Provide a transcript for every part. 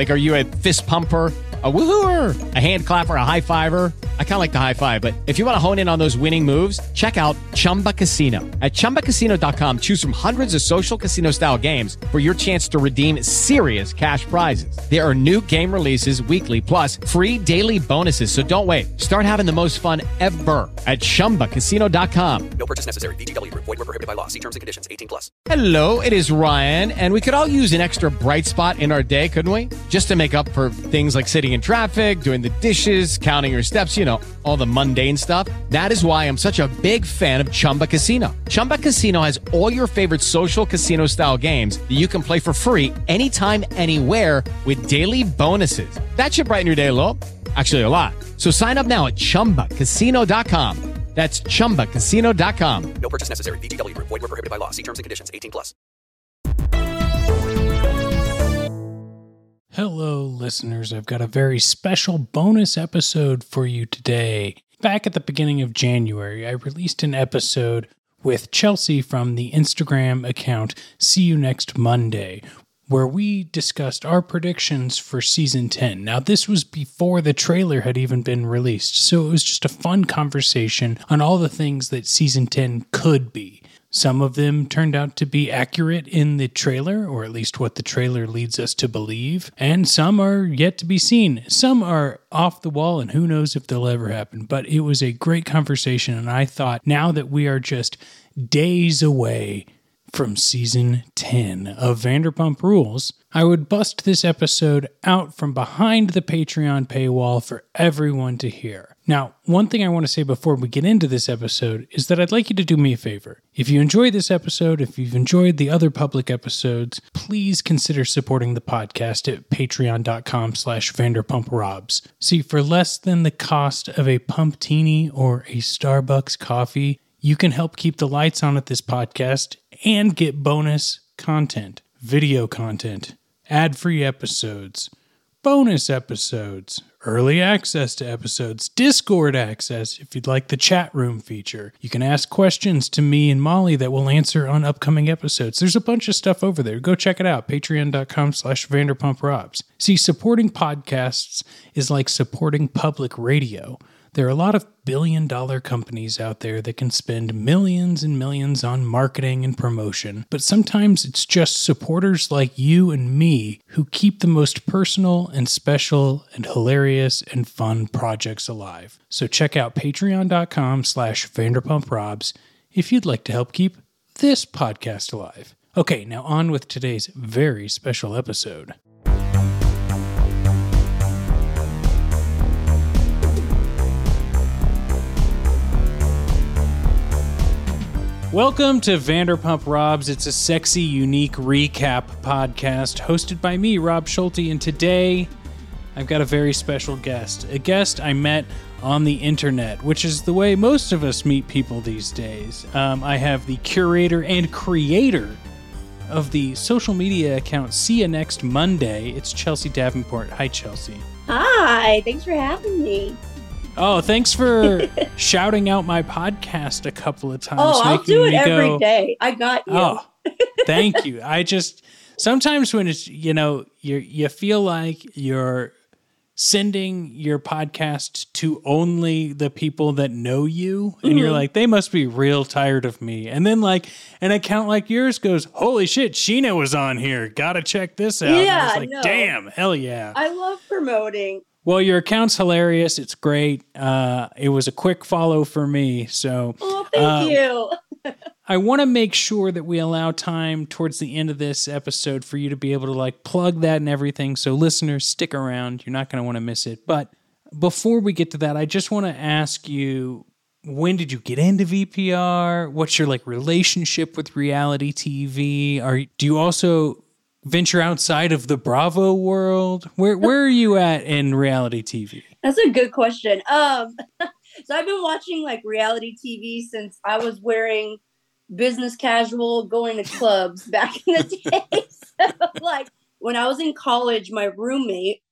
Like, are you a fist pumper? A woohooer, a hand clapper, a high fiver. I kind of like the high five, but if you want to hone in on those winning moves, check out Chumba Casino. At ChumbaCasino.com, choose from hundreds of social casino style games for your chance to redeem serious cash prizes. There are new game releases weekly, plus free daily bonuses. So don't wait. Start having the most fun ever at ChumbaCasino.com. No purchase necessary. Group. Void were prohibited by law. See terms and conditions. 18 plus. Hello, it is Ryan, and we could all use an extra bright spot in our day, couldn't we? Just to make up for things like sitting in traffic, doing the dishes, counting your steps, you know, all the mundane stuff. That is why I'm such a big fan of Chumba Casino. Chumba Casino has all your favorite social casino style games that you can play for free anytime, anywhere with daily bonuses. That should brighten your day a little. Actually, a lot. So sign up now at chumbacasino.com. That's chumbacasino.com. No purchase necessary. Group. Void were prohibited by law. See terms and conditions. 18 plus. Hello, listeners. I've got a very special bonus episode for you today. Back at the beginning of January, I released an episode with Chelsea from the Instagram account See You Next Monday, where we discussed our predictions for season 10. Now, this was before the trailer had even been released, so it was just a fun conversation on all the things that season 10 could be. Some of them turned out to be accurate in the trailer, or at least what the trailer leads us to believe, and some are yet to be seen. Some are off the wall, and who knows if they'll ever happen. But it was a great conversation, and I thought now that we are just days away from season 10 of Vanderpump Rules, I would bust this episode out from behind the Patreon paywall for everyone to hear. Now, one thing I want to say before we get into this episode is that I'd like you to do me a favor. If you enjoyed this episode, if you've enjoyed the other public episodes, please consider supporting the podcast at patreon.com slash vanderpumprobs. See, for less than the cost of a pumptini or a Starbucks coffee, you can help keep the lights on at this podcast and get bonus content, video content, ad free episodes, bonus episodes, early access to episodes, Discord access if you'd like the chat room feature. You can ask questions to me and Molly that we'll answer on upcoming episodes. There's a bunch of stuff over there. Go check it out. Patreon.com slash VanderpumpRobs. See, supporting podcasts is like supporting public radio. There are a lot of billion dollar companies out there that can spend millions and millions on marketing and promotion, but sometimes it's just supporters like you and me who keep the most personal and special and hilarious and fun projects alive. So check out patreon.com slash vanderpumprobs if you'd like to help keep this podcast alive. Okay, now on with today's very special episode. Welcome to Vanderpump Robs. It's a sexy, unique recap podcast hosted by me, Rob Schulte. And today I've got a very special guest. A guest I met on the internet, which is the way most of us meet people these days. Um, I have the curator and creator of the social media account See You Next Monday. It's Chelsea Davenport. Hi, Chelsea. Hi, thanks for having me. Oh, thanks for shouting out my podcast a couple of times. Oh, I'll do it every go, day. I got you. Oh, thank you. I just sometimes when it's you know you you feel like you're sending your podcast to only the people that know you and you're Mhm. like they must be real tired of me and then like an account like yours goes holy shit Scheana was on here gotta check this out Yeah, like no. damn hell yeah I love promoting. Well your account's hilarious it's great uh it was a quick follow for me so Oh, thank Um, you. I want to make sure that we allow time towards the end of this episode for you to be able to like plug that and everything. So, listeners, stick around. You're not going to want to miss it. But before we get to that, I just want to ask you when did you get into VPR? What's your like relationship with reality TV? Are do you also venture outside of the Bravo world? Where where are you at in reality TV? That's a good question. Um, so I've been watching like reality TV since I was wearing business casual, going to clubs back in the day. So, like when I was in college, my roommate,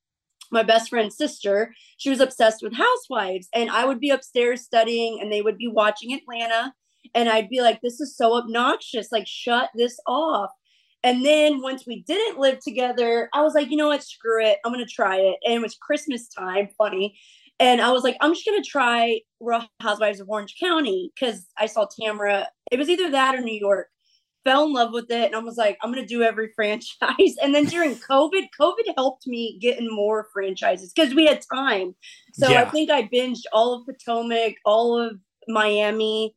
my best friend's sister, she was obsessed with housewives, and I would be upstairs studying, and they would be watching Atlanta. and I'd be like, "This is so obnoxious! Like, shut this off." And then once we didn't live together, I was like, you know what? Screw it. I'm gonna try it. And it was Christmas time. Funny. And I was like, I'm just gonna try Real Housewives of Orange County because I saw Tamara. It was either that or New York. Fell in love with it, and I was like, I'm gonna do every franchise. And then during COVID, COVID helped me get in more franchises because we had time. So Yeah. I think I binged all of Potomac, all of Miami,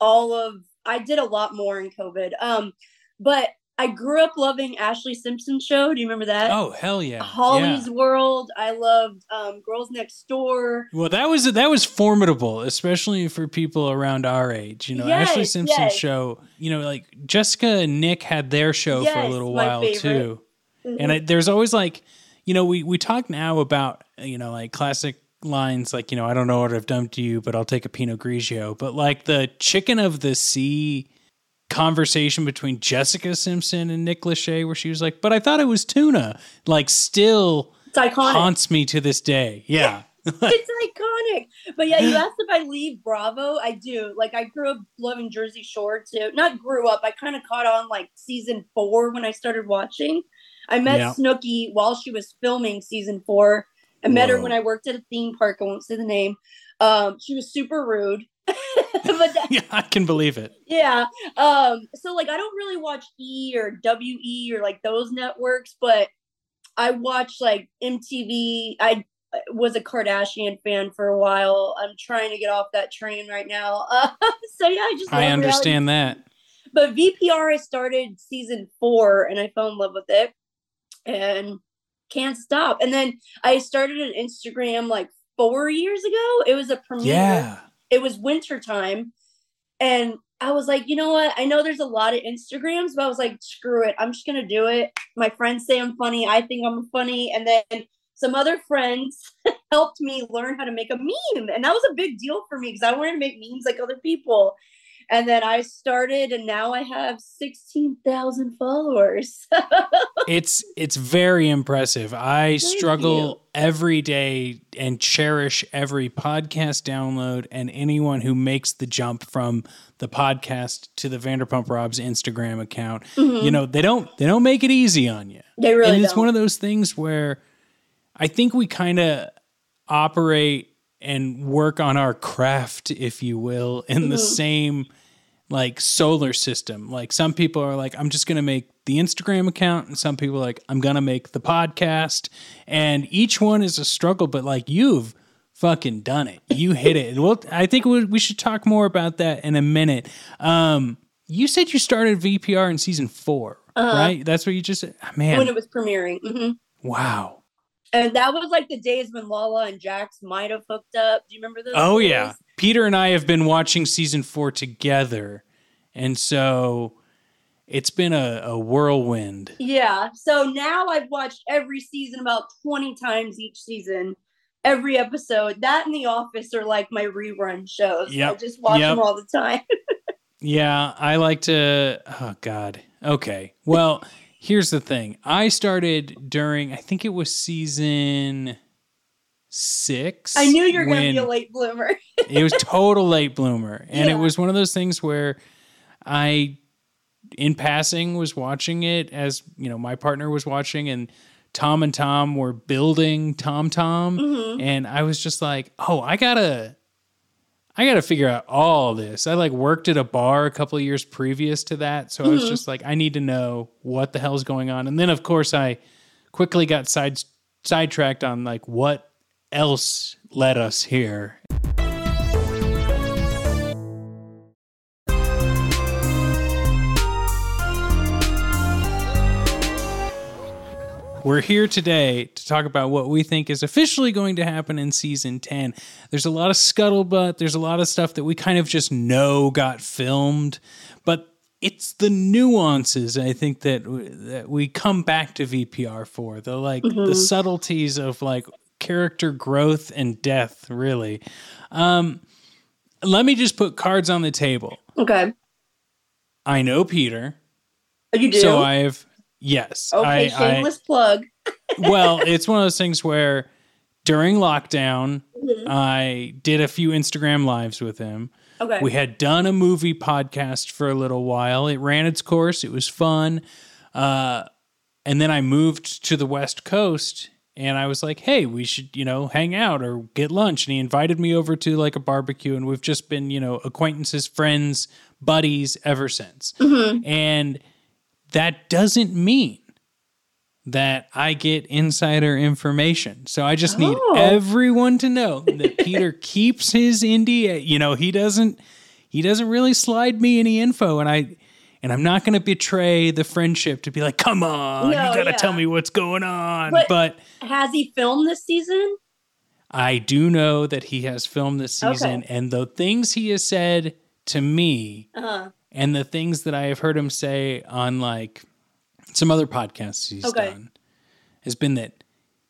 all of. I did a lot more in COVID. Um, but I grew up loving Ashlee Simpson show. Do you remember that? Oh hell yeah, Holly's Yeah. World. I loved um, Girls Next Door. Well, that was that was formidable, especially for people around our age. You know, Ashlee Yes, Simpson's yes. show. You know, like Jessica and Nick had their show for a little while favorite. too. Mhm. And I, there's always like, you know, we we talk now about you know like classic lines like you know I don't know what I've done to you, but I'll take a Pinot Grigio. But like the chicken of the sea conversation between Jessica Simpson and Nick Lachey, where she was like, "But I thought it was tuna," like still it's iconic. haunts me to this day. Yeah. it's iconic. But yeah, you asked if I leave Bravo. I do. Like I grew up loving Jersey Shore too. Not grew up. I kind of caught on like season four when I started watching. I met Yeah. Snooki while she was filming season four. I met her when I worked at a theme park. I won't say the name. Um, she was super rude. but that, yeah, I can believe it. yeah. Um, so like I don't really watch E or WE or like those networks, but I watch like MTV. I was a Kardashian fan for a while. I'm trying to get off that train right now. Uh, so yeah, I just I understand reality. that. But VPR I started season four and I fell in love with it and can't stop. And then I started an Instagram like four years ago. It was a premiere Yeah. It was winter time and i was like you know what? I know there's a lot of instagrams but i was like screw it. I'm just gonna do it. My friends say i'm funny. I think i'm funny. And then some other friends helped me learn how to make a meme and that was a big deal for me because i wanted to make memes like other people and then i started and now i have 16000 followers It's it's very impressive. I struggle every day and cherish every podcast download and anyone who makes the jump from the podcast to the Vanderpump Robs Instagram account. Mm-hmm. You know, they don't they don't make it easy on you. they really and it's don't. one of those things where I think we kind of operate and work on our craft, if you will, in the mm-hmm. same like solar system. Like some people are like, I'm just going to make the Instagram account, and some people are like, I'm going to make the podcast. And each one is a struggle, but like you've fucking done it. You hit it. Well, I think we, we should talk more about that in a minute. Um, you said you started VPR in season 4 right? That's what you just said. Man, when it was premiering hmm wow. and that was like the days when lala and jax might have hooked up do you remember those Oh days? yeah. Peter and I have been watching season four together. And so it's been a, a whirlwind. Yeah. So now I've watched every season about 20 times each season. Every episode. That and The Office are like my rerun shows. I just watch Yep. them all the time. Yeah, I like to. Oh, God. Okay. Well, here's the thing I started during, I think it was season six. I knew you were going to be a late bloomer. it was total late bloomer and Yeah. it was one of those things where i in passing was watching it as you know my partner was watching and tom and tom were building tom tom Mm-hmm. and i was just like oh i gotta i gotta figure out all this i like worked at a bar a couple of years previous to that so i was just like i need to know what the hell's going on and then of course i quickly got side sidetracked on like what else led us here We're here today to talk about what we think is officially going to happen in season 10. There's a lot of scuttlebutt, there's a lot of stuff that we kind of just know got filmed, but it's the nuances I think that that we come back to VPR for. The like the mm-hmm. subtleties of like character growth and death, really. Um let me just put cards on the table. okay. I know Peter, Oh, you do? so I've yes. okay, I, I, shameless plug. well, it's one of those things where during lockdown, Mhm. I did a few Instagram lives with him. Okay. We had done a movie podcast for a little while. It ran its course. It was fun. Uh, and then I moved to the West Coast and I was like, hey, we should, you know, hang out or get lunch. And he invited me over to like a barbecue. And we've just been, you know, acquaintances, friends, buddies ever since. Mm-hmm. And that doesn't mean that I get insider information. So I just need Oh. everyone to know that Peter keeps his NDA. You know, he doesn't he doesn't really slide me any info and I and I'm not going to betray the friendship to be like, "Come on, No, you got to yeah. tell me what's going on." But- but Has he filmed this season? I do know that he has filmed this season, Okay. and the things he has said to me, Uh-huh. and the things that I have heard him say on like some other podcasts he's Okay. done, has been that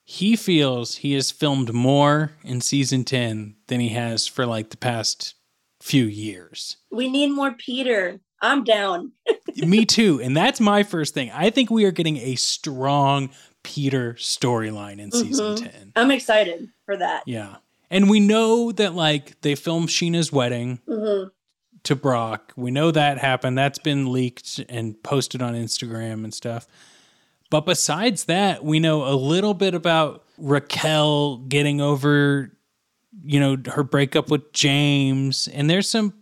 he feels he has filmed more in season ten than he has for like the past few years. We need more Peter. I'm down. me too, and that's my first thing. I think we are getting a strong Peter storyline in season Mhm. ten. I'm excited for that. Yeah. And we know that like they filmed Scheana's wedding hmm to Brock. We know that happened. That's been leaked and posted on Instagram and stuff. But besides that, we know a little bit about Raquel getting over, you know, her breakup with James. And there's some,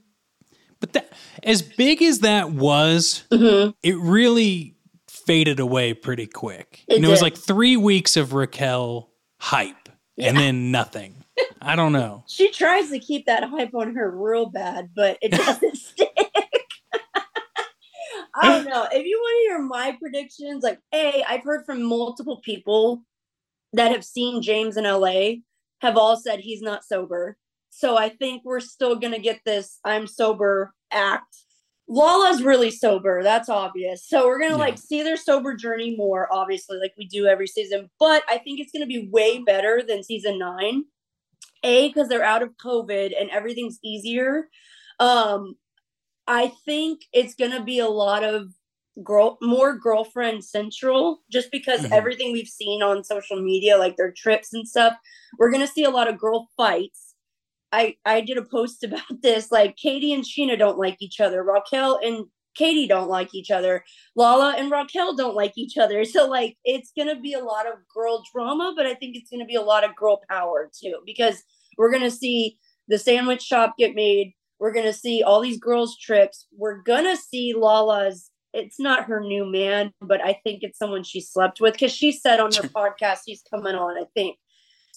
but that, as big as that was, hmm it really faded away pretty quick. It and it was like three weeks of Raquel hype and then nothing. I don't know. She tries to keep that hype on her real bad, but it doesn't stick. I don't know. If you want to hear my predictions, like, A, I've heard from multiple people that have seen James in LA have all said he's not sober. So I think we're still going to get this I'm sober act. Lala's really sober. That's obvious. So we're going to Yeah. like see their sober journey more, obviously, like we do every season. But I think it's going to be way better than season nine. A, because they're out of COVID and everything's easier. Um, I think it's gonna be a lot of girl more girlfriend central just because Mhm. everything we've seen on social media, like their trips and stuff, we're gonna see a lot of girl fights. I I did a post about this. Like Katie and Scheana don't like each other. Raquel and Katie don't like each other. Lala and Raquel don't like each other. So like it's gonna be a lot of girl drama, but I think it's gonna be a lot of girl power too, because we're gonna see the sandwich shop get made. We're gonna see all these girls' trips. We're gonna see Lala's. It's not her new man, but I think it's someone she slept with because she said on her podcast he's coming on. I think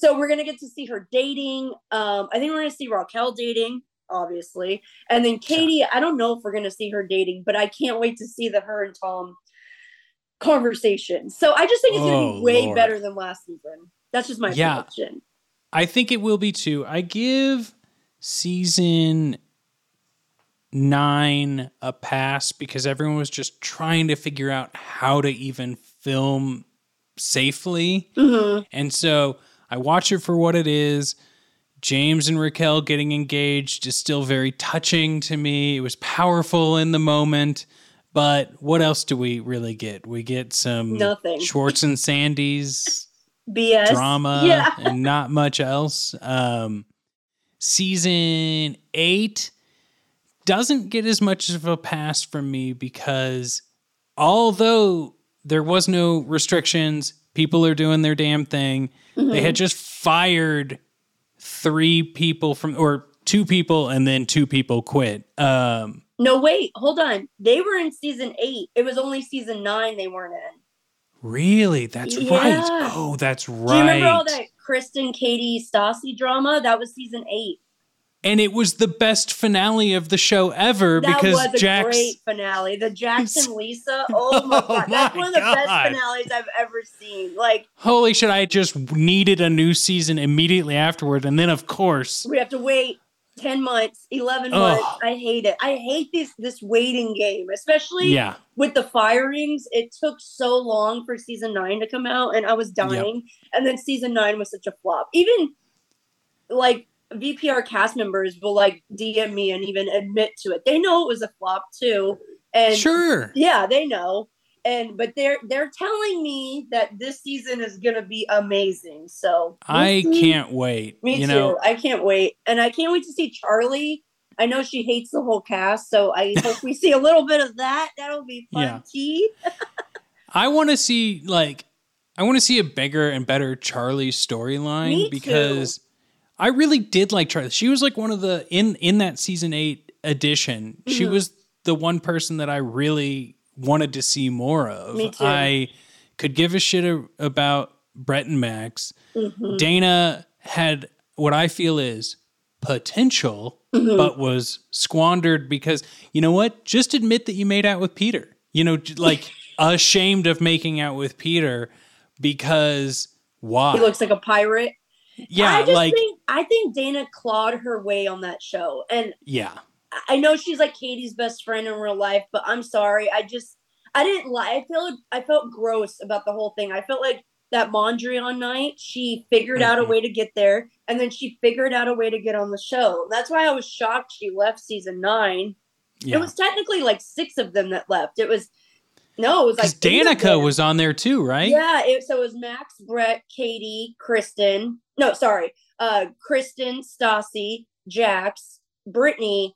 so. We're gonna get to see her dating. Um, I think we're gonna see Raquel dating, obviously, and then Katie. I don't know if we're gonna see her dating, but I can't wait to see the her and Tom conversation. So I just think it's gonna Oh, be way Lord. better than last season. That's just my Yeah. prediction. I think it will be too. I give season nine a pass because everyone was just trying to figure out how to even film safely. hmm And so I watch it for what it is. James and Raquel getting engaged is still very touching to me. It was powerful in the moment. But what else do we really get? We get some Nothing. Schwartz and Sandy's BS drama Yeah. and not much else. Um, season eight doesn't get as much of a pass from me because although there was no restrictions, people are doing their damn thing. They Mm-hmm. had just fired three people from, or two people, and then two people quit. Um, No, wait, hold on. They were in season eight. It was only season nine they weren't in. really? That's Yeah. right. Oh, that's right. Do you remember all that Kristen, Katie, Stassi drama? That was season eight. And it was the best finale of the show ever That because was a Jax great finale. The Jackson Lisa. Oh my Oh god, that's my one of the best finales I've ever seen. Like holy shit i just needed a new season immediately afterward and then of course we have to wait ten months, eleven Ugh. months. I hate it. I hate this this waiting game, especially yeah with the firings, it took so long for season nine to come out, and I was dying. And then season nine was such a flop. Even like VPR cast members will like DM me and even admit to it. They know it was a flop too, and sure yeah, they know. And but they're they're telling me that this season is gonna be amazing. So i see. can't wait Me you too. know I can't wait, and I can't wait to see Charli I know she hates the whole cast, so I hope we see a little bit of that. That'll be fun. Yeah. Tea. I want to see like I want to see a bigger and better Charli storyline too. I really did like Charli. She was like one of the in in that season 8 edition. She Mhm. was the one person that I really wanted to see more of. Me too. I could give a shit a- about Brett and Max. Mhm. Dayna had what I feel is potential Mhm. but was squandered because you know what? Just admit that you made out with Peter. You know, like ashamed of making out with Peter because why? He looks like a pirate. Yeah, I just like think I think Dayna clawed her way on that show, and yeah, I know she's like Katie's best friend in real life, but I'm sorry. I just I didn't like. I felt I felt gross about the whole thing. I felt like that Mondrian night. She figured out a Mhm. way to get there, and then she figured out a way to get on the show. That's why I was shocked she left season nine. yeah. It was technically like six of them that left. It was no, it was like Because eight of Danica them. was on there too, right? Yeah, it, so it was Max, Brett, Katie, Kristen. No, sorry, uh, Kristen, Stassi, Jax, Brittany,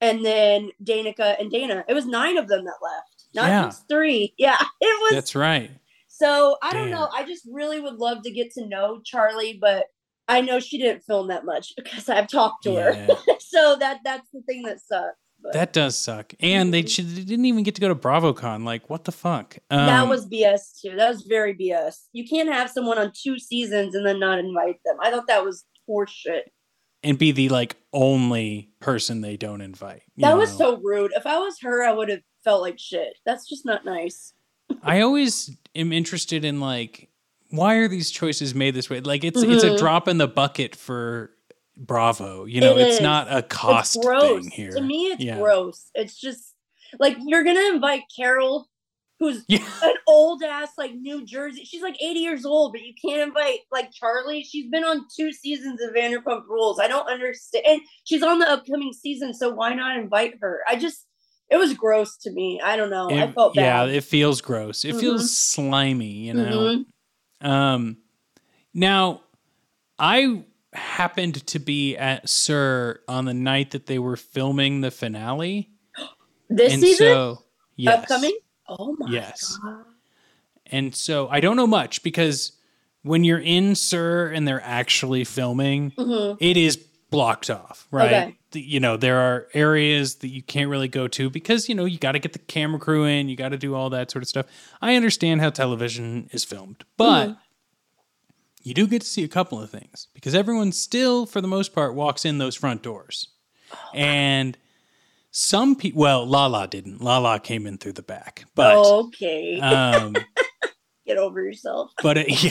and then Danica and Dayna. It was nine of them that left, not Yeah. just three. Yeah, it was. That's right. so I don't know. I just really would love to get to know Charli, but I know she didn't film that much because I've talked to her. So that that's the thing that sucks. But That does suck. And they, she didn't even get to go to BravoCon. Like, what the fuck? Um, that was BS too. That was very BS. You can't have someone on two seasons and then not invite them. I thought that was horseshit. and be the like only person they don't invite. That was so rude. If I was her, I would have felt like shit. That's just not nice. I always am interested in like why are these choices made this way? Like it's it's a Mhm. drop in the bucket for Bravo. You know, It it's is. not a cost thing here. To me, it's Yeah. gross. It's just like you're gonna invite Carol, who's Yeah. an old ass like New Jersey. She's like 80 years old, but you can't invite like Charli. She's been on two seasons of Vanderpump Rules. I don't understand. And she's on the upcoming season, so why not invite her? I just it was gross to me. I don't know. I It- felt yeah, it feels gross. It Mhm. feels slimy, you know. Mhm. Um now I happened to be at SUR on the night that they were filming the finale. This and season so yes. upcoming. Oh my Yes. god. And so I don't know much because when you're in SUR and they're actually filming, Mhm. it is blocked off, right? Okay. The- you know, there are areas that you can't really go to because, you know, you got to get the camera crew in, you got to do all that sort of stuff. I understand how television is filmed, but Mhm. You do get to see a couple of things because everyone still, for the most part, walks in those front doors. and some people, well, Lala didn't. Lala came in through the back, but. okay. Um, Get over yourself. but it,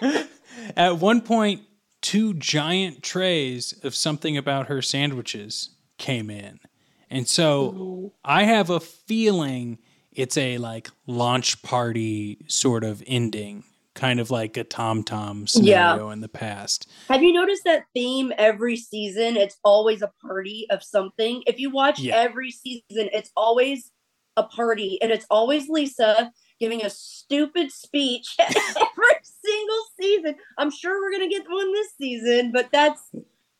yeah. at one point, two giant trays of something about her sandwiches came in. And so I have a feeling it's a like launch party sort of ending, kind of like a Tom Tom scenario in the past. Have you noticed that theme every season? It's always a party of something. If you watch Yeah. every season, it's always a party, and it's always Lisa giving a stupid speech every single season. I'm sure we're gonna get one this season, but that's.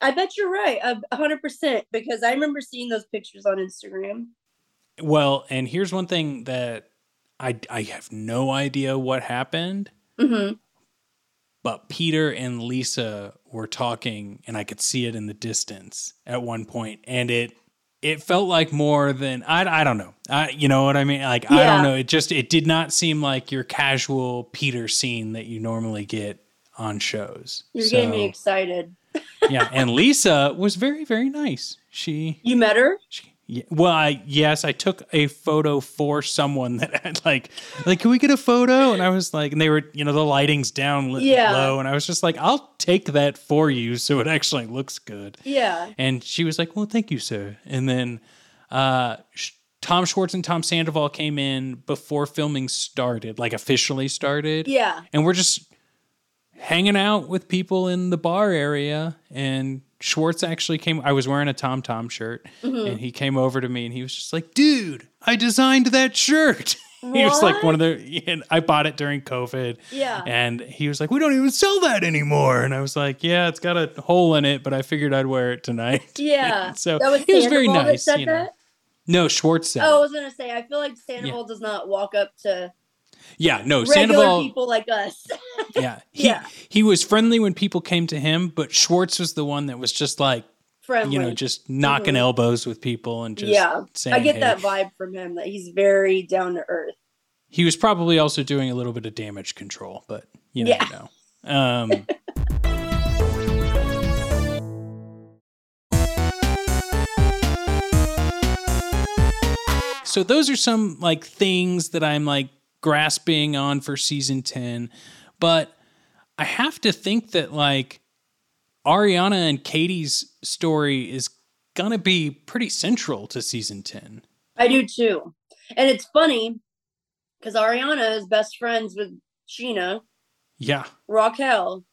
I bet you're right, a hundred percent, because I remember seeing those pictures on Instagram. Well, and here's one thing that I I have no idea what happened, hmm but Peter and Lisa were talking and I could see it in the distance at one point and it it felt like more than I, I don't know. I you know what I mean? Like I don't know. It just it did not seem like your casual Peter scene that you normally get on shows. You're getting me excited. yeah, and Lisa was very very nice. She You met her? she, yeah, well, I yes, I took a photo for someone that had like, like, can we get a photo? And I was like, and they were, you know, the lighting's down li- Yeah. low, and I was just like, I'll take that for you, so it actually looks good. Yeah. And she was like, well, thank you, sir. And then uh, Sh- Tom Schwartz and Tom Sandoval came in before filming started, like officially started, Yeah. and we're just hanging out with people in the bar area and Schwartz actually came I was wearing a Tom Tom shirt Mhm. and he came over to me and he was just like, "Dude, I designed that shirt." He was like one of the. And I bought it during COVID, Yeah. and he was like, "We don't even sell that anymore." And I was like, "Yeah, it's got a hole in it, but I figured I'd wear it tonight." Yeah. so That was he was very nice. You know. that? No, Schwartz said. Oh, I was gonna say. I feel like Sandoval does not walk up to yeah, no, regular Sandoval. people like us. Yeah, he Yeah. he was friendly when people came to him, but Schwartz was the one that was just like Friendly. you know just knocking Mhm. elbows with people and just yeah. saying, I get hey. that vibe from him that he's very down to earth. He was probably also doing a little bit of damage control, but you Yeah. never know. Um, so those are some like things that I'm like grasping on for season 10, but I have to think that like Ariana and Katie's story is going to be pretty central to season 10. I do too. And it's funny because Ariana is best friends with Scheana, Yeah. Raquel,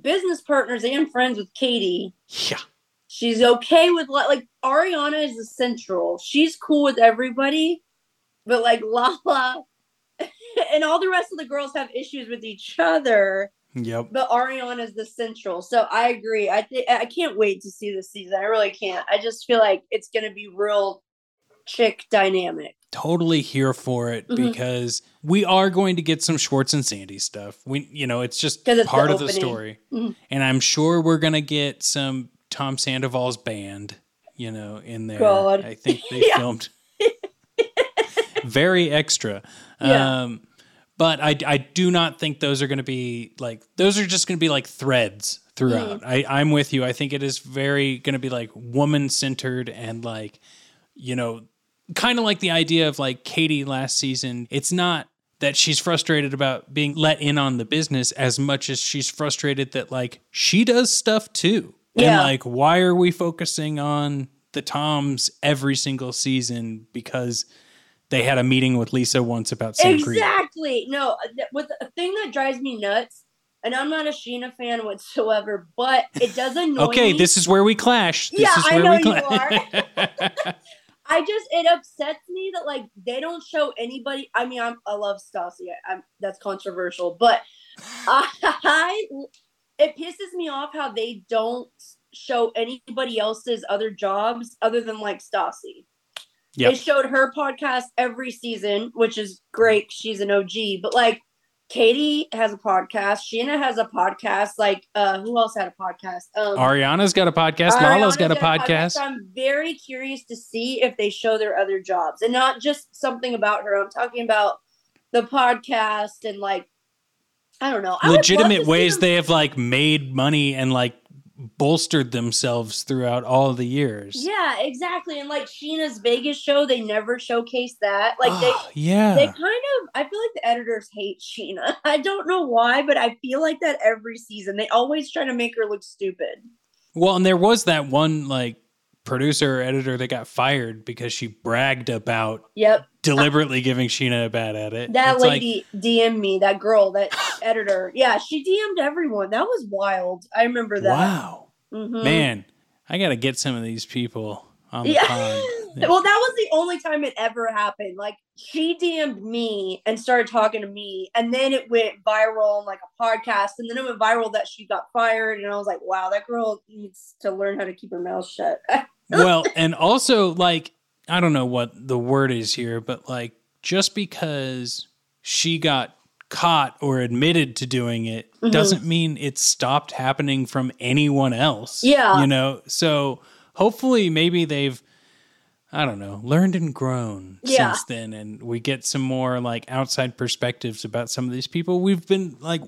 business partners and friends with Katie. Yeah. She's okay with like Ariana is essential. She's cool with everybody, but like Lala and all the rest of the girls have issues with each other. Yep. But Ariana is the central. So I agree. I think I can't wait to see this season. I really can't. I just feel like it's gonna be real chick dynamic. totally here for it Mhm. because we are going to get some Schwartz and Sandy stuff. We, you know, it's just it's the part of the story, Mhm. and I'm sure we're gonna get some Tom Sandoval's band, you know, in there. God. I think they Yeah. filmed very extra. Yeah. Um, but I, I do not think those are going to be like those are just going to be like threads throughout. Mm. I, I'm with you. I think it is very going to be like woman centered and like you know kind of like the idea of like Katie last season. It's not that she's frustrated about being let in on the business as much as she's frustrated that like she does stuff too. And Yeah. like why are we focusing on the Toms every single season because they had a meeting with Lisa once about Sam. Exactly. No, th- with a thing that drives me nuts, and I'm not a Scheana fan whatsoever, but it does annoy Okay, me. this is where we clash. This Yeah, is I know we you clash. I just it upsets me that like they don't show anybody. I mean, I'm, I love Stassi. I'm that's controversial, but I it pisses me off how they don't show anybody else's other jobs other than like Stassi. Yep. They showed her podcast every season, which is great. She's an OG, but like Katie has a podcast. Scheana has a podcast. Like, uh, who else had a podcast? Um, Ariana's got a podcast. Lala's Ariana's got a got podcast. I'm very curious to see if they show their other jobs and not just something about her. I'm talking about the podcast and like I don't know I Legitimate ways they have like made money and like bolstered themselves throughout all the years. Yeah, exactly. And like Scheana's Vegas show, they never showcase that. Like they. Oh, yeah. They kind of, I feel like the editors hate Sheena. I don't know why, but I feel like that every season. They always try to make her look stupid. well, and there was that one like producer or editor that got fired because she bragged about Yep. deliberately giving Scheana a bad edit. That It's like, lady DM'd me, that girl, that editor. Yeah, she DM'd everyone. That was wild. I remember that. wow, Mhm. man, I got to get some of these people on the Yeah. pod. Well, that was the only time it ever happened. Like she DM'd me and started talking to me, and then it went viral on like a podcast, and then it went viral that she got fired, and I was like, wow, that girl needs to learn how to keep her mouth shut. well, and also like I don't know what the word is here, but like just because she got caught or admitted to doing it Mhm. doesn't mean it stopped happening from anyone else. Yeah. You know, so hopefully maybe they've I don't know, learned and grown Yeah. since then and we get some more like outside perspectives about some of these people we've been like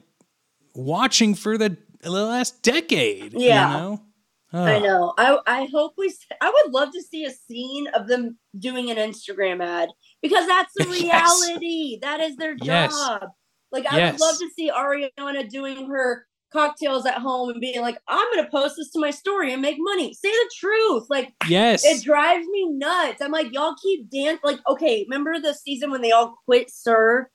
watching for the, the last decade. Yeah. You know? I know. I I hope we. I would love to see a scene of them doing an Instagram ad because that's the Yes. reality. That is their job. Yes. Like I Yes. would love to see Ariana doing her cocktails at home and being like, "I'm going to post this to my story and make money." Say the truth. Like Yes. it drives me nuts. I'm like, y'all keep dance. Like, okay, remember the season when they all quit SUR?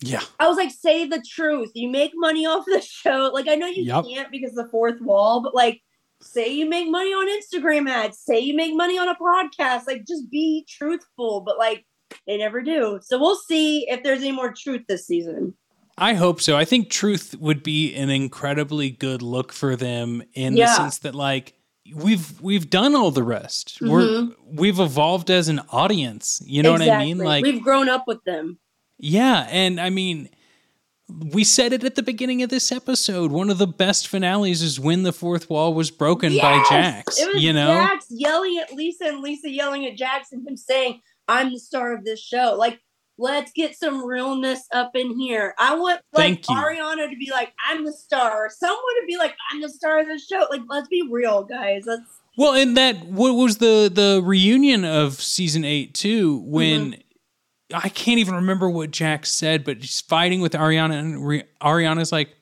yeah. I was like, say the truth. You make money off the show. Like, I know you Yup. can't because the fourth wall, but like, say you make money on Instagram ads. Say you make money on a podcast. Like, just be truthful. But like, they never do. So we'll see if there's any more truth this season. I hope so. I think Truth would be an incredibly good look for them in the sense that like we've we've done all the rest. Mm-hmm. We're we've evolved as an audience. You know what I mean? Like we've grown up with them. yeah, and I mean we said it at the beginning of this episode. One of the best finales is when the fourth wall was broken by Yes! Jax. It was you know? Jax yelling at Lisa and Lisa yelling at Jax and him saying, I'm the star of this show. Like, let's get some realness up in here. I want like. Ariana to be like, I'm the star. Someone to be like, I'm the star of this show. Like, let's be real, guys. Let's Well, and that what was the the reunion of season eight too when Mm-hmm. I can't even remember what Jack said, but he's fighting with Ariana, and Re- Ariana's like,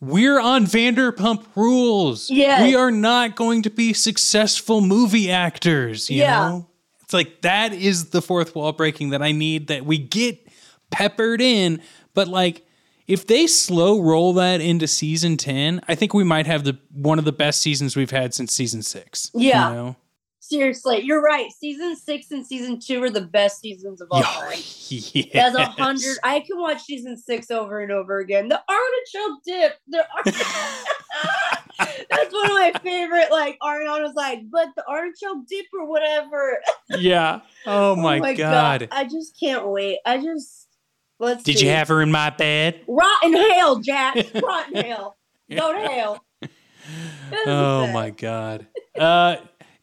"We're on Vanderpump Rules. Yes. we are not going to be successful movie actors." You Yeah. know, it's like that is the fourth wall breaking that I need that we get peppered in, but like. If they slow roll that into season 10, I think we might have the one of the best seasons we've had since season 6. you Yeah. know? Seriously, you're right. Season six and season two are the best seasons of all time. yes. That's a hundred. I can watch season six over and over again. The artichoke dip. The artichoke. That's one of my favorite. Like Ariana's like, but the artichoke dip or whatever. Yeah. Oh my, god. I just can't wait. I just let's. Did see. you have her in my bed? rotten hell, Jack? Rotten hell. Go to hell. Oh my god. Uh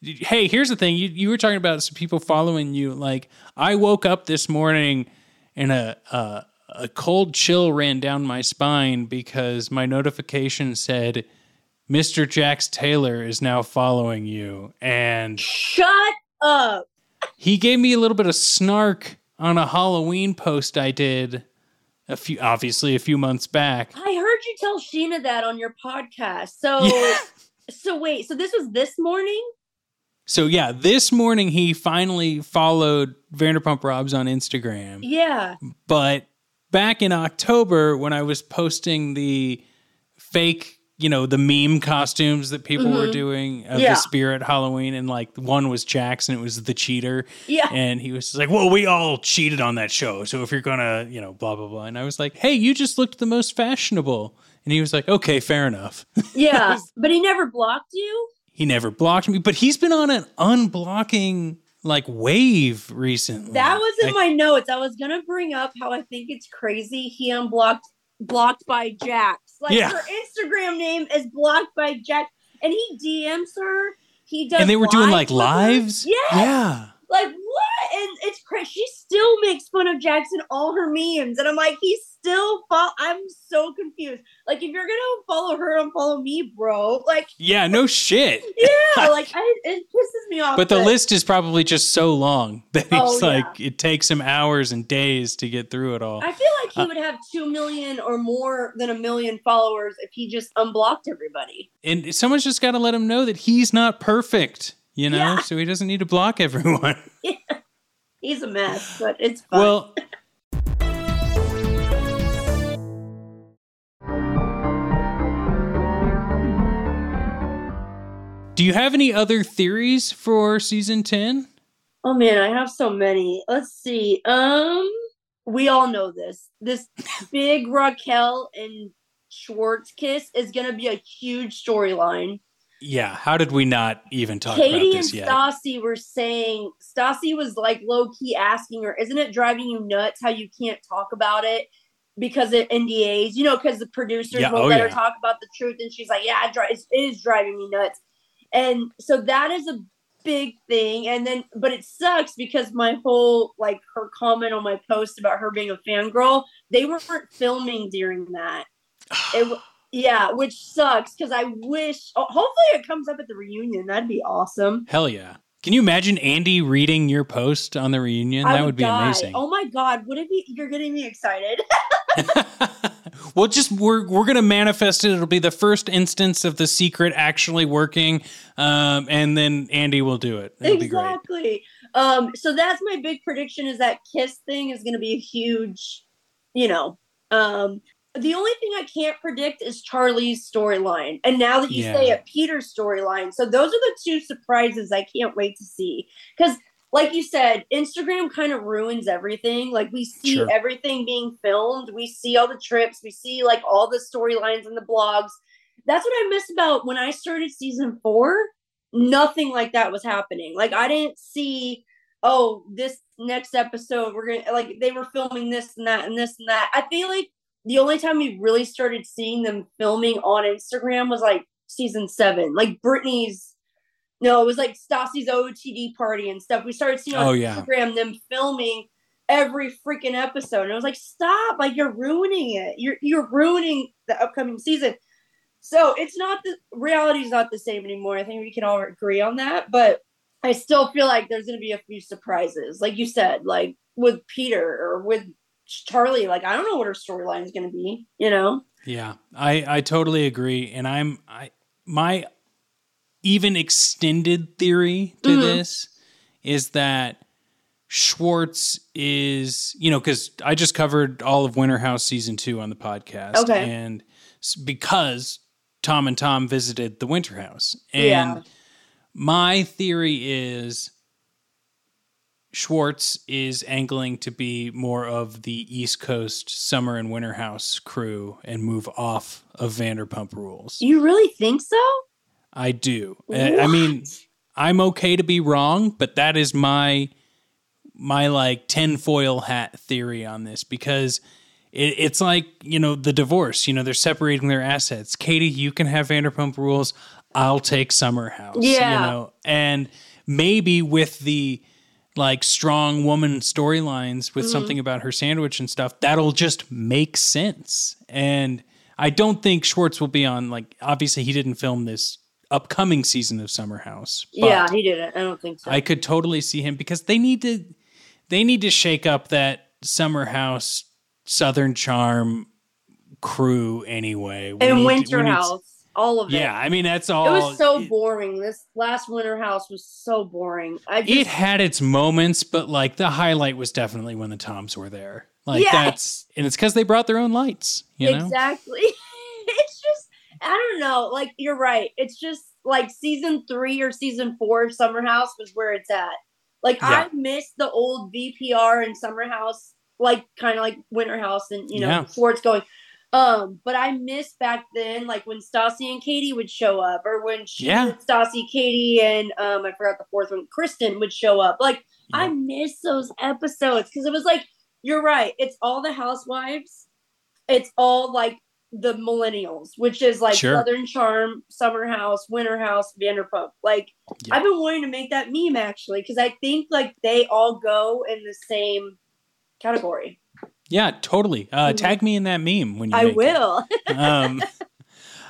hey, here's the thing. You you were talking about some people following you. Like I woke up this morning and a a, a cold chill ran down my spine because my notification said Mr. Jax Taylor is now following you and Shut up. he gave me a little bit of snark on a Halloween post I did a few obviously a few months back. I heard you tell Scheana that on your podcast. So, Yeah. so wait. So this was this morning. So yeah, this morning he finally followed Vanderpump Robs on Instagram. Yeah. But back in October when I was posting the fake, you know, the meme costumes that people were Mhm. doing of Yeah. the spirit Halloween and like one was Jackson, it was the cheater. Yeah. And he was like, Well, we all cheated on that show. So if you're gonna, you know, blah blah blah. And I was like, Hey, you just looked the most fashionable. And he was like, Okay, fair enough. Yeah. but he never blocked you. He never blocked me, but he's been on an unblocking like wave recently. That was in Like, my notes. I was gonna bring up how I think it's crazy he unblocked blocked by Jax. Like Yeah. her Instagram name is blocked by Jax, and he DMs her. He does, and they were doing like lives. Yeah. Yeah. Like what? And it's crazy. She still makes fun of Jackson all her memes, and I'm like, he's still. Fo- I'm so confused. Like, if you're gonna follow her, unfollow me, bro. Like, Yeah, no shit. yeah. like, I, it pisses me off. But the list is probably just so long that Oh, it's yeah. like it takes him hours and days to get through it all. I feel like he Uh, would have two million or more than a million followers if he just unblocked everybody. And someone's just got to let him know that he's not perfect, you know, Yeah. so he doesn't need to block everyone. Yeah. He's a mess, but it's fun. well, do you have any other theories for season 10? oh man, I have so many. Let's see. Um, we all know this. This big Raquel and Schwartz kiss is gonna be a huge storyline. Yeah, how did we not even talk Katie about this yet? Katie and Stassi were saying Stassi was like low key asking her, "Isn't it driving you nuts how you can't talk about it because of NDAs? You know, because the producers Yeah, won't oh, let her yeah. talk about the truth." And she's like, "Yeah, it, it's- driving me nuts." And so that is a big thing. And then, but it sucks because my whole like her comment on my post about her being a fangirl, they weren't filming during that. It, yeah, which sucks because I wish. oh, hopefully, it comes up at the reunion. That'd be awesome. Hell yeah. Can you imagine Andy reading your post on the reunion? I that would, be die. amazing. Oh my god, would it be? You're getting me excited. well, just we're we're gonna manifest it. It'll be the first instance of the secret actually working, um, and then Andy will do it. It'll be great. exactly. Um, so that's my big prediction: is that Kiss thing is going to be a huge, you know. Um, the only thing I can't predict is Charli's storyline, and now that you say it, Peter's storyline. So those are the two surprises I can't wait to see because. like you said, Instagram kind of ruins everything. Like we see Sure. everything being filmed, we see all the trips, we see like all the storylines and the blogs. That's what I miss about when I started season four. Nothing like that was happening. Like I didn't see, oh, this next episode we're gonna like they were filming this and that and this and that. I feel like the only time we really started seeing them filming on Instagram was like season seven, like Brittany's. No, it was like Stassi's OTD party and stuff. We started seeing on Oh, yeah. Instagram them filming every freaking episode, and I was like, "Stop! Like you're ruining it. You're you're ruining the upcoming season." So it's not the reality is not the same anymore. I think we can all agree on that, but I still feel like there's going to be a few surprises, like you said, like with Peter or with Charli. Like I don't know what her storyline is going to be. You know? Yeah, I I totally agree, and I'm I my even extended theory to Mhm. this is that Schwartz is you know because I just covered all of Winter House season two on the podcast, Okay. and because Tom and Tom visited the Winter House, and Yeah. my theory is. Schwartz is angling to be more of the East Coast summer and winter house crew and move off of Vanderpump Rules. You really think so? I do. I I mean, I'm okay to be wrong, but that is my my like tinfoil hat theory on this because it, it's like you know the divorce. You know they're separating their assets. Katie, you can have Vanderpump Rules. I'll take Summer House. Yeah. you know, and maybe with the like strong woman storylines with mm-hmm. something about her sandwich and stuff, that'll just make sense. And I don't think Schwartz will be on like obviously he didn't film this upcoming season of Summer House. but Yeah, he didn't. I don't think so. I could totally see him because they need to they need to shake up that Summer House Southern Charm crew anyway. We and Winter House, all of it. Yeah, I mean that's all. It was so it- boring. This last Winter House was so boring. I just, it had its moments, but like the highlight was definitely when the Toms were there. Like Yeah. that's and it's because they brought their own lights. You know, exactly. it's just I don't know. Like you're right. It's just like season three or season four of Summer House was where it's at. Like Yeah. I miss the old VPR and Summer House, like kind of like Winter House and you know Yeah. before it's going. Um, but I miss back then, like when Stassi and Katie would show up, or when she, Yeah. Stassi, Katie, and um, I forgot the fourth one, Kristen would show up. Like I miss those episodes because it was like you're right. It's all the housewives. It's all like the millennials, which is like Sure. Southern Charm, Summer House, Winter House, Vanderpump. Like Yeah. I've been wanting to make that meme actually because I think like they all go in the same category. Yeah, totally. Uh, Mhm. Tag me in that meme when you. I make it. will. um,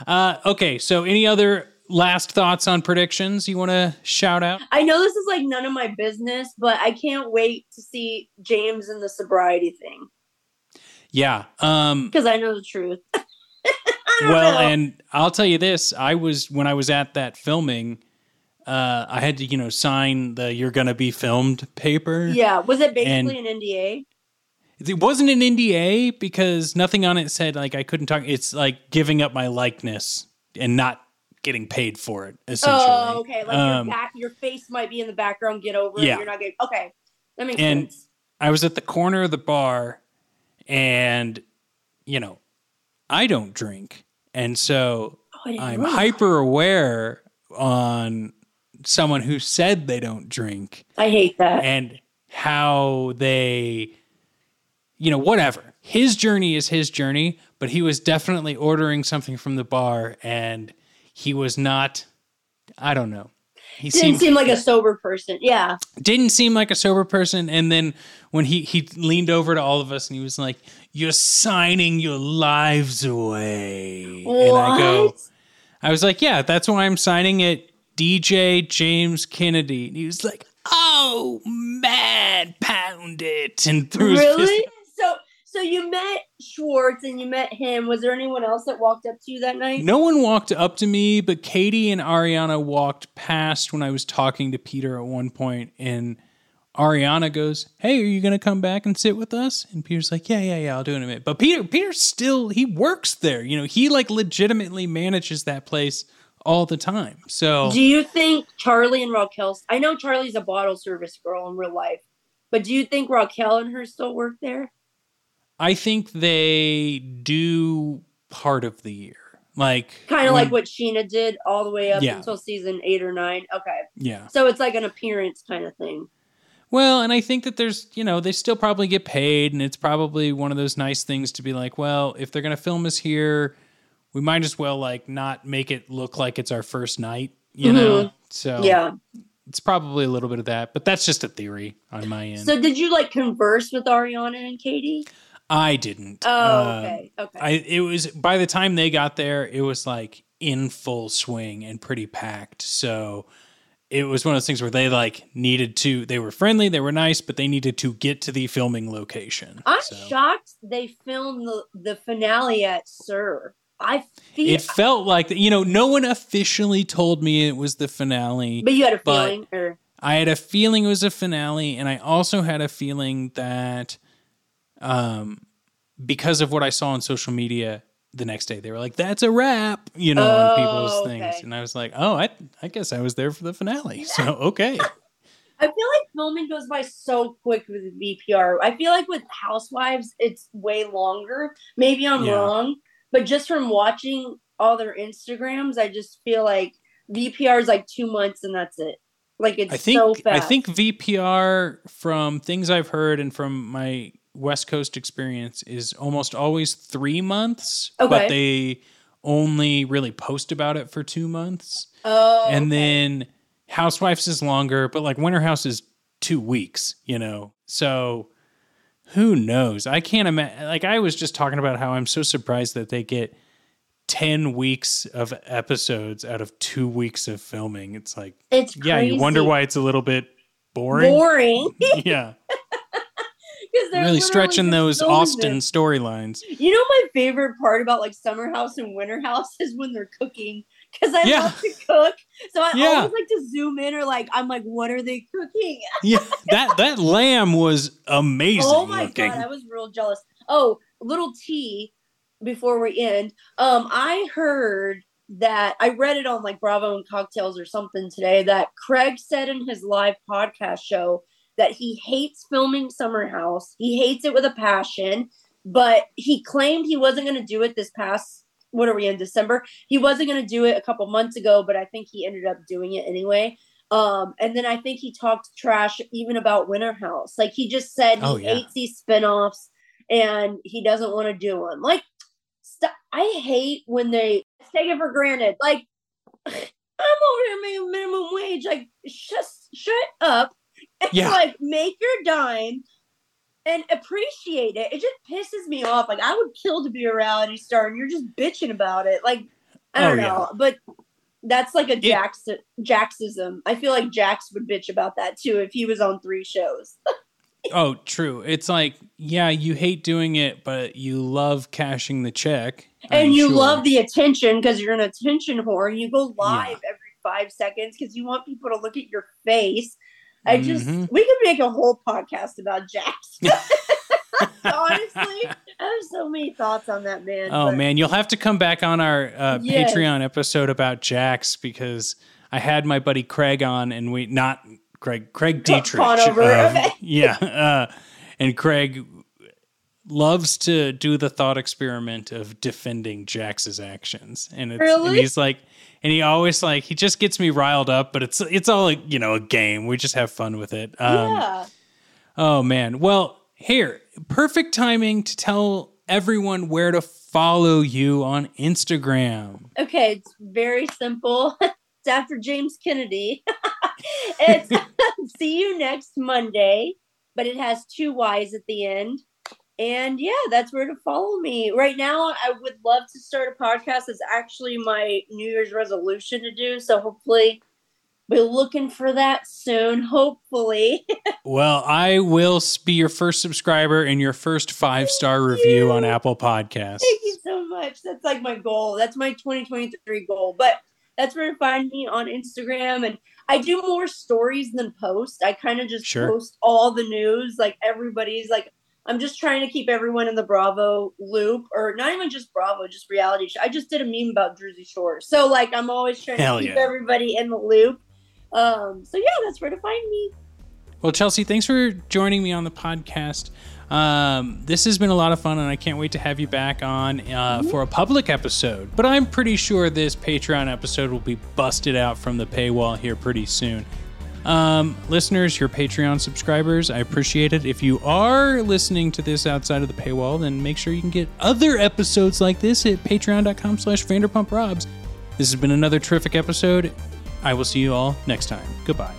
uh, okay, so any other last thoughts on predictions you want to shout out? I know this is like none of my business, but I can't wait to see James in the sobriety thing Yeah. Um, because I know the truth. Well, know. and I'll tell you this: I was when I was at that filming. Uh, I had to, you know, sign the "you're gonna be filmed" paper. yeah, was it and- basically an NDA? It wasn't an NDA because nothing on it said like I couldn't talk. It's like giving up my likeness and not getting paid for it. Essentially. Oh, okay. Like Um, your back, your face might be in the background. Get over Yeah. it. You're not getting. Okay, that makes And- sense. I was at the corner of the bar and you know, I don't drink. And so Oh, I'm know hyper aware on someone who said they don't drink I hate that. and how they you know, whatever. His journey is his journey, but he was definitely ordering something from the bar and he was not I don't know. He Didn't seemed seem like a sober person. Yeah. didn't seem like a sober person and then when he he leaned over to all of us and he was like you're signing your lives away and i go What? i was like yeah that's why i'm signing it dj james kennedy and he was like oh man pound it and threw his fist Really? So, you met Schwartz and you met him. Was there anyone else that walked up to you that night? no one walked up to me but katie and ariana walked past when i was talking to peter at one point and Ariana goes, "Hey, are you gonna come back and sit with us?" And Peter's like, "Yeah, yeah, yeah, I'll do it in a minute." But Peter, Peter still he works there. You know, he like legitimately manages that place all the time. So Do you think Charli and Raquel? I know Charli's a bottle service girl in real life, but do you think Raquel and her still work there? I think they do part of the year. Like Kind of like what Scheana did all the way up Yeah. until season eight or nine. Okay, Yeah. so it's like an appearance kind of thing. Well, and I think that there's, you know, they still probably get paid, and it's probably one of those nice things to be like, well, if they're going to film us here, we might as well like not make it look like it's our first night, you mm-hmm. know? So Yeah. it's probably a little bit of that, but that's just a theory on my end. So did you like converse with Ariana and Katie? I didn't. Oh, Uh, okay, okay. I it was by the time they got there, it was like in full swing and pretty packed. So it was one of those things where they like needed to they were friendly, they were nice, but they needed to get to the filming location. I'm So shocked they filmed the, the finale at SUR. I feel, it felt like you know, no one officially told me it was the finale. but you had a feeling, or I had a feeling it was a finale, and I also had a feeling that, um, because of what I saw on social media the next day, they were like, "That's a wrap," you know, on Oh, people's okay. things, and I was like, "Oh, I, I guess I was there for the finale." So okay, I feel like filming goes by so quick with VPR. I feel like with Housewives, it's way longer. Maybe I'm Yeah. wrong, but just from watching all their Instagrams, I just feel like VPR is like two months and that's it. Like it's I think so I think VPR from things I've heard and from my West Coast experience is almost always three months, Okay. but they only really post about it for two months. Oh, and okay. then Housewives is longer, but like Winter House is two weeks, you know. So who knows? I can't imagine. Like I was just talking about how I'm so surprised that they get ten weeks of episodes out of two weeks of filming. It's like, it's yeah, you wonder why it's a little bit boring. boring yeah, really stretching those Austen storylines. You know, my favorite part about like Summer House and Winter House is when they're cooking because I Yeah. love to cook. So I Yeah. always like to zoom in or like I'm like, what are they cooking? Yeah, that that lamb was amazing oh my looking. god, I was real jealous. Oh, little tea before we end. Um, I heard that I read it on like Bravo and Cocktails or something today that Craig said in his live podcast show that he hates filming Summer House. He hates it with a passion, but he claimed he wasn't going to do it this past what are we in December? He wasn't going to do it a couple months ago, but I think he ended up doing it anyway. Um, and then I think he talked trash even about Winter House. Like he just said he Oh, yeah. hates these spinoffs and he doesn't want to do them. Like, st- I hate when they take it for granted. Like, I'm over here making minimum wage. Like, just shut up. And, Yeah. Like, make your dime and appreciate it. It just pisses me off. Like, I would kill to be a reality star, and you're just bitching about it. Like, I Oh, don't yeah. know, but. That's like a Jax Jaxism. I feel like Jax would bitch about that too if he was on three shows. Oh, true. It's like, yeah, you hate doing it, but you love cashing the check. and I'm you sure. love the attention because you're an attention whore you go live Yeah. every five seconds because you want people to look at your face i just Mhm. we could make a whole podcast about jax honestly i have so many thoughts on that man Oh but- man, you'll have to come back on our uh, Yes. Patreon episode about Jax because I had my buddy Craig on, and we not Craig Craig Dietrich. Um. Yeah, uh, and Craig loves to do the thought experiment of defending Jax's actions, and it's and Really? he's like, and he always like he just gets me riled up, but it's it's all like, you know a game. We just have fun with it. Um, yeah Oh man. Well, here, perfect timing to tell everyone where to follow you on Instagram. okay it's very simple it's after james kennedy it's see you next monday but it has two y's at the end and yeah that's where to follow me. Right now i would love to start a podcast. It's actually my new year's resolution to do. So hopefully be looking for that soon hopefully. Well, I will be your first subscriber and your first five star review on Apple Podcasts. thank you so much. That's like my goal. That's my 2023 goal. But that's where to find me on instagram. And i do more stories than post i kind of just Sure. post all the news. Like everybody's like I'm just trying to keep everyone in the Bravo loop, or not even just Bravo, just reality show. I just did a meme about Jersey Shore, so like I'm always trying Hell to keep yeah. everybody in the loop. Um, so yeah, that's where to find me. Well, Chelsea, thanks for joining me on the podcast. Um, this has been a lot of fun, and I can't wait to have you back on uh, for a public episode. But I'm pretty sure this Patreon episode will be busted out from the paywall here pretty soon. Um, listeners, your Patreon subscribers, I appreciate it. If you are listening to this outside of the paywall, then make sure you can get other episodes like this at patreon.com slash vanderpumprobs. This has been another terrific episode. I will see you all next time. Goodbye.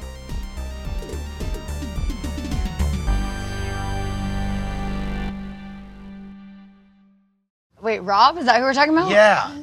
Wait, Rob? Is that who we're talking about? Yeah.